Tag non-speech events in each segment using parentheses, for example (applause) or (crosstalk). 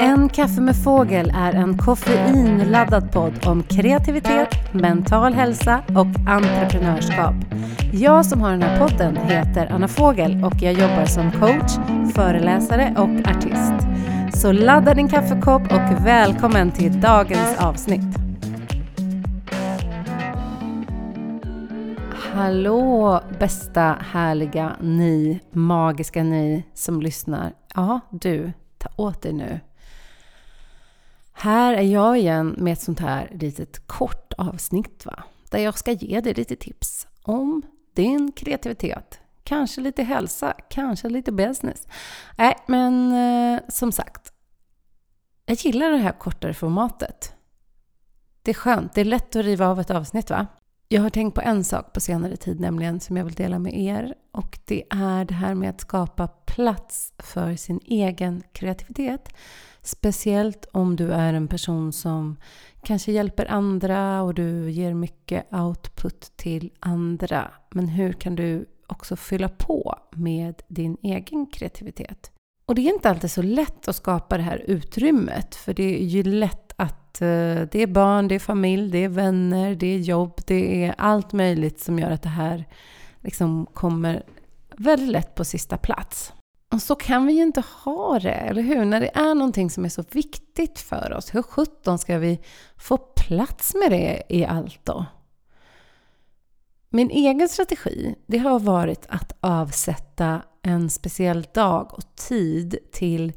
En kaffe med fågel är en koffeinladdad podd om kreativitet, mental hälsa och entreprenörskap. Jag som har den här podden heter Anna Fågel och jag jobbar som coach, föreläsare och artist. Så ladda din kaffekopp och välkommen till dagens avsnitt. Hallå bästa härliga ni, magiska ni som lyssnar. Ja, du, ta åt dig nu. Här är jag igen med ett sånt här litet kort avsnitt va? Där jag ska ge dig lite tips om din kreativitet. Kanske lite hälsa, kanske lite business. Nej, men eh, som sagt. Jag gillar det här kortare formatet. Det är skönt, det är lätt att riva av ett avsnitt va? Jag har tänkt på en sak på senare tid nämligen som jag vill dela med er och det är det här med att skapa plats för sin egen kreativitet. Speciellt om du är en person som kanske hjälper andra och du ger mycket output till andra. Men hur kan du också fylla på med din egen kreativitet? Och det är inte alltid så lätt att skapa det här utrymmet för det är ju lätt att eh, det är barn, det är familj, det är vänner, det är jobb, det är allt möjligt som gör att det här liksom kommer väldigt lätt på sista plats. Och så kan vi ju inte ha det, eller hur? När det är någonting som är så viktigt för oss, hur sjutton ska vi få plats med det i allt då? Min egen strategi, det har varit att avsätta en speciell dag och tid till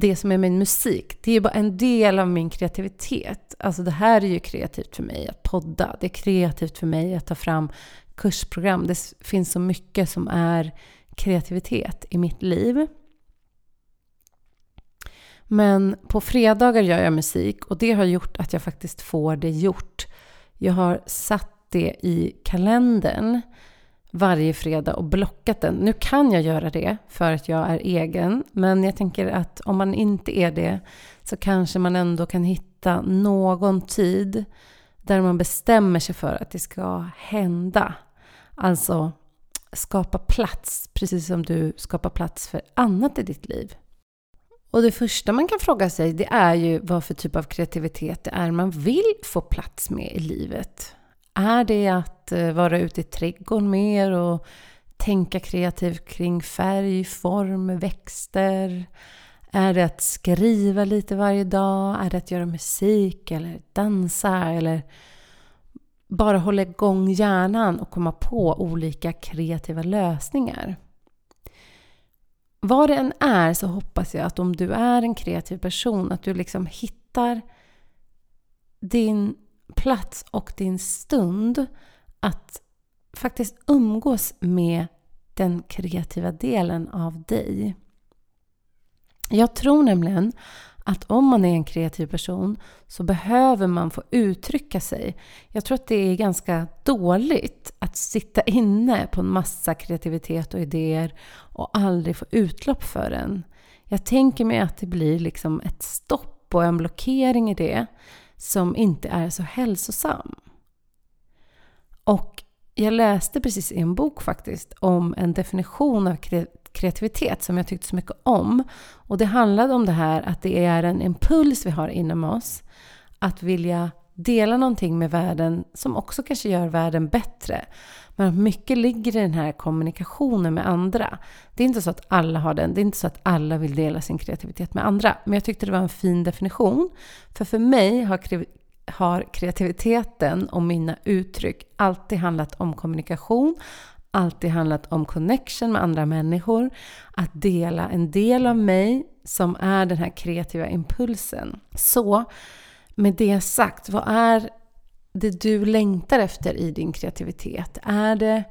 det som är min musik. Det är bara en del av min kreativitet. Alltså det här är ju kreativt för mig att podda. Det är kreativt för mig att ta fram kursprogram. Det finns så mycket som är kreativitet i mitt liv. Men på fredagar gör jag musik och det har gjort att jag faktiskt får det gjort. Jag har satt det i kalendern varje fredag och blockat den. Nu kan jag göra det för att jag är egen, men jag tänker att om man inte är det så kanske man ändå kan hitta någon tid där man bestämmer sig för att det ska hända. Alltså skapa plats, precis som du skapar plats för annat i ditt liv. Och det första man kan fråga sig det är ju vad för typ av kreativitet det är man vill få plats med i livet. Är det att eh, vara ute i trädgården mer och tänka kreativt kring färg, form, växter? Är det att skriva lite varje dag? Är det att göra musik eller dansa? Eller bara hålla igång hjärnan och komma på olika kreativa lösningar. Vad det än är så hoppas jag att om du är en kreativ person att du liksom hittar din plats och din stund att faktiskt umgås med den kreativa delen av dig. Jag tror nämligen att om man är en kreativ person så behöver man få uttrycka sig. Jag tror att det är ganska dåligt att sitta inne på en massa kreativitet och idéer och aldrig få utlopp för den. Jag tänker mig att det blir liksom ett stopp och en blockering i det som inte är så hälsosam. Och jag läste precis i en bok faktiskt om en definition av kreativitet som jag tyckte så mycket om. Och det handlade om det här att det är en impuls vi har inom oss att vilja dela någonting med världen som också kanske gör världen bättre. Men mycket ligger i den här kommunikationen med andra. Det är inte så att alla har den. Det är inte så att alla vill dela sin kreativitet med andra. Men jag tyckte det var en fin definition. För för mig har, har kreativiteten och mina uttryck alltid handlat om kommunikation, alltid handlat om connection med andra människor. Att dela en del av mig som är den här kreativa impulsen. Så med det sagt, vad är det du längtar efter i din kreativitet? Är det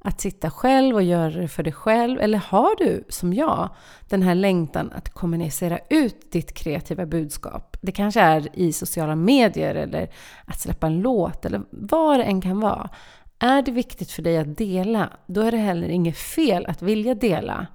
att sitta själv och göra det för dig själv? Eller har du, som jag, den här längtan att kommunicera ut ditt kreativa budskap? Det kanske är i sociala medier eller att släppa en låt eller vad det än kan vara. Är det viktigt för dig att dela, då är det heller inget fel att vilja dela.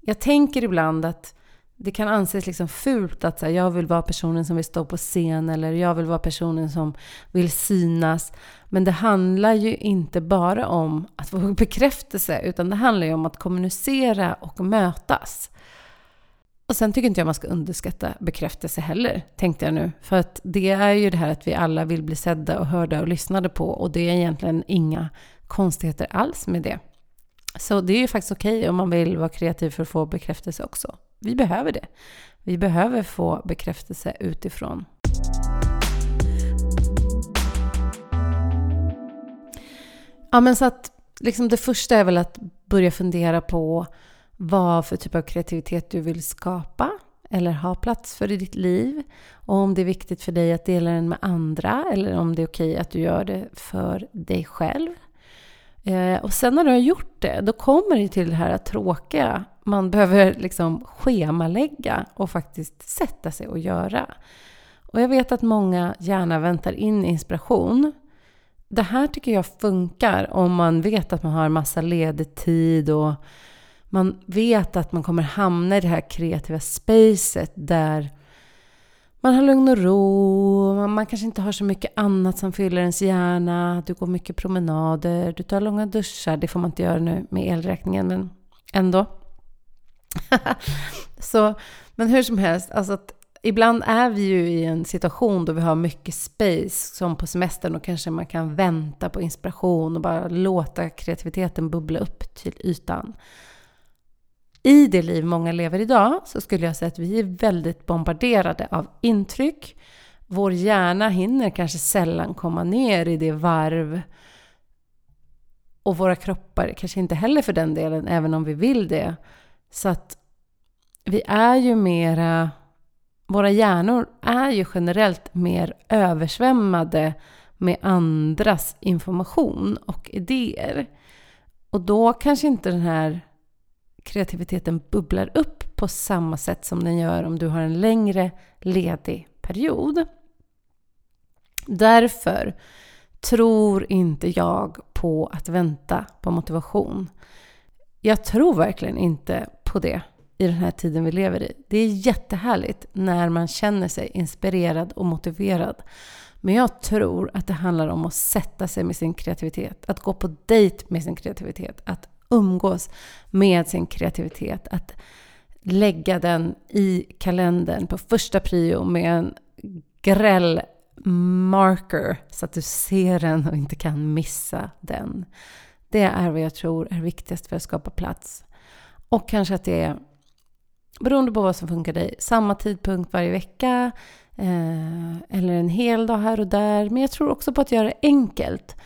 Jag tänker ibland att det kan anses liksom fult att säga jag vill vara personen som vill stå på scen eller jag vill vara personen som vill synas. Men det handlar ju inte bara om att få bekräftelse utan det handlar ju om att kommunicera och mötas. Och sen tycker inte jag man ska underskatta bekräftelse heller, tänkte jag nu. För att det är ju det här att vi alla vill bli sedda och hörda och lyssnade på och det är egentligen inga konstigheter alls med det. Så det är ju faktiskt okej okay om man vill vara kreativ för att få bekräftelse också. Vi behöver det. Vi behöver få bekräftelse utifrån. Ja, men så att liksom det första är väl att börja fundera på vad för typ av kreativitet du vill skapa eller ha plats för i ditt liv. Och om det är viktigt för dig att dela den med andra eller om det är okej att du gör det för dig själv. Eh, och sen när du har gjort det, då kommer det till det här tråkiga. Man behöver liksom schemalägga och faktiskt sätta sig och göra. Och jag vet att många gärna väntar in inspiration. Det här tycker jag funkar om man vet att man har massa ledig tid och man vet att man kommer hamna i det här kreativa spacet där man har lugn och ro, man kanske inte har så mycket annat som fyller ens hjärna, du går mycket promenader, du tar långa duschar, det får man inte göra nu med elräkningen, men ändå. (laughs) så, men hur som helst, alltså att ibland är vi ju i en situation då vi har mycket space, som på semestern, och kanske man kan vänta på inspiration och bara låta kreativiteten bubbla upp till ytan i det liv många lever idag så skulle jag säga att vi är väldigt bombarderade av intryck. Vår hjärna hinner kanske sällan komma ner i det varv och våra kroppar kanske inte heller för den delen, även om vi vill det. Så att vi är ju mera... Våra hjärnor är ju generellt mer översvämmade med andras information och idéer. Och då kanske inte den här kreativiteten bubblar upp på samma sätt som den gör om du har en längre ledig period. Därför tror inte jag på att vänta på motivation. Jag tror verkligen inte på det i den här tiden vi lever i. Det är jättehärligt när man känner sig inspirerad och motiverad. Men jag tror att det handlar om att sätta sig med sin kreativitet, att gå på dejt med sin kreativitet, att umgås med sin kreativitet. Att lägga den i kalendern på första prio med en gräll marker så att du ser den och inte kan missa den. Det är vad jag tror är viktigast för att skapa plats. Och kanske att det är, beroende på vad som funkar dig, samma tidpunkt varje vecka eh, eller en hel dag här och där. Men jag tror också på att göra det enkelt.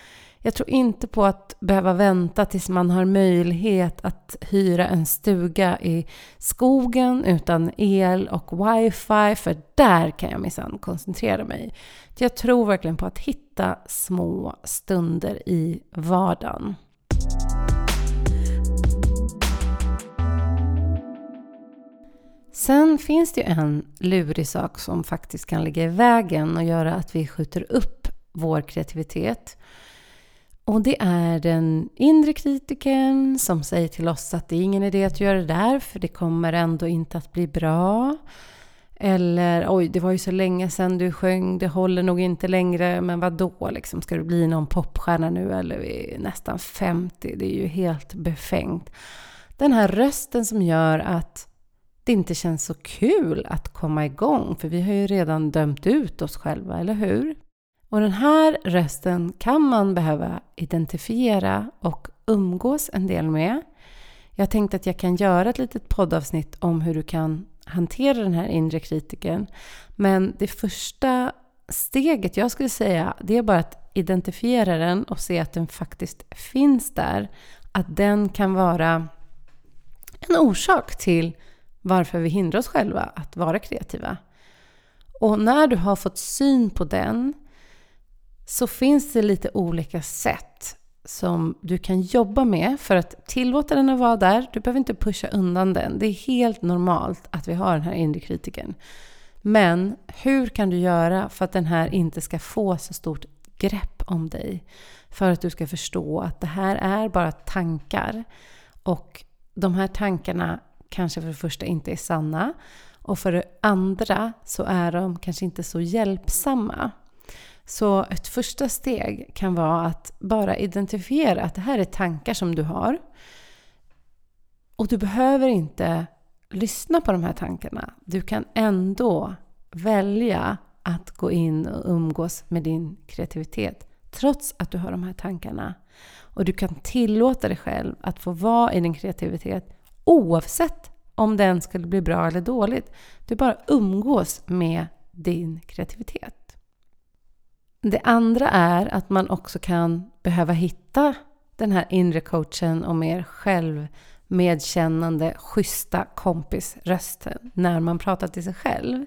Jag tror inte på att behöva vänta tills man har möjlighet att hyra en stuga i skogen utan el och wifi, för där kan jag minsann koncentrera mig. Jag tror verkligen på att hitta små stunder i vardagen. Sen finns det ju en lurig sak som faktiskt kan ligga i vägen och göra att vi skjuter upp vår kreativitet. Och det är den inre kritiken som säger till oss att det är ingen idé att göra det där för det kommer ändå inte att bli bra. Eller oj, det var ju så länge sedan du sjöng, det håller nog inte längre, men vad då liksom? Ska du bli någon popstjärna nu eller vi är nästan 50? Det är ju helt befängt. Den här rösten som gör att det inte känns så kul att komma igång, för vi har ju redan dömt ut oss själva, eller hur? Och den här rösten kan man behöva identifiera och umgås en del med. Jag tänkte att jag kan göra ett litet poddavsnitt om hur du kan hantera den här inre kritiken. Men det första steget jag skulle säga, det är bara att identifiera den och se att den faktiskt finns där. Att den kan vara en orsak till varför vi hindrar oss själva att vara kreativa. Och när du har fått syn på den så finns det lite olika sätt som du kan jobba med för att tillåta den att vara där. Du behöver inte pusha undan den. Det är helt normalt att vi har den här inre kritiken. Men hur kan du göra för att den här inte ska få så stort grepp om dig? För att du ska förstå att det här är bara tankar. Och de här tankarna kanske för det första inte är sanna och för det andra så är de kanske inte så hjälpsamma. Så ett första steg kan vara att bara identifiera att det här är tankar som du har. Och du behöver inte lyssna på de här tankarna. Du kan ändå välja att gå in och umgås med din kreativitet trots att du har de här tankarna. Och du kan tillåta dig själv att få vara i din kreativitet oavsett om den skulle bli bra eller dåligt. Du bara umgås med din kreativitet. Det andra är att man också kan behöva hitta den här inre coachen och mer självmedkännande, schyssta kompisrösten när man pratar till sig själv.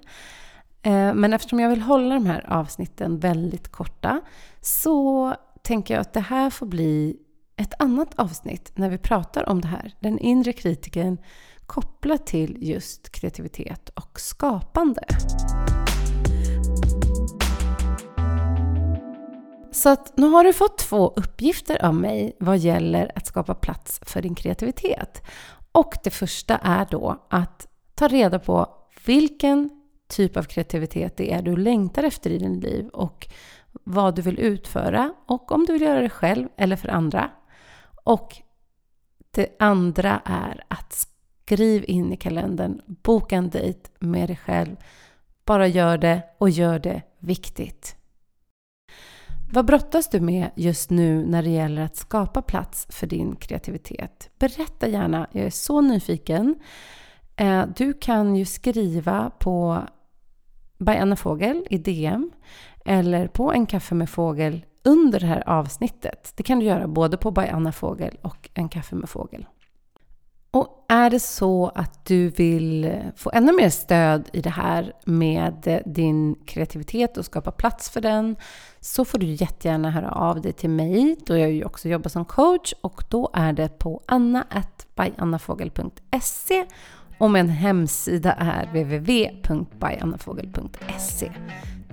Eh, men eftersom jag vill hålla de här avsnitten väldigt korta så tänker jag att det här får bli ett annat avsnitt när vi pratar om det här. Den inre kritiken kopplat till just kreativitet och skapande. Så att nu har du fått två uppgifter av mig vad gäller att skapa plats för din kreativitet. Och det första är då att ta reda på vilken typ av kreativitet det är du längtar efter i ditt liv och vad du vill utföra och om du vill göra det själv eller för andra. Och det andra är att skriv in i kalendern, boka en dejt med dig själv. Bara gör det och gör det viktigt. Vad brottas du med just nu när det gäller att skapa plats för din kreativitet? Berätta gärna, jag är så nyfiken. Eh, du kan ju skriva på by Anna Fågel i DM eller på en kaffe med fågel under det här avsnittet. Det kan du göra både på by Anna Fågel och en kaffe med fågel. Och är det så att du vill få ännu mer stöd i det här med din kreativitet och skapa plats för den så får du jättegärna höra av dig till mig då jag ju också jobbar som coach och då är det på anna.byannafogel.se och min hemsida är www.byannafogel.se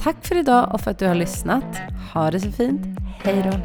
Tack för idag och för att du har lyssnat. Ha det så fint. Hej då!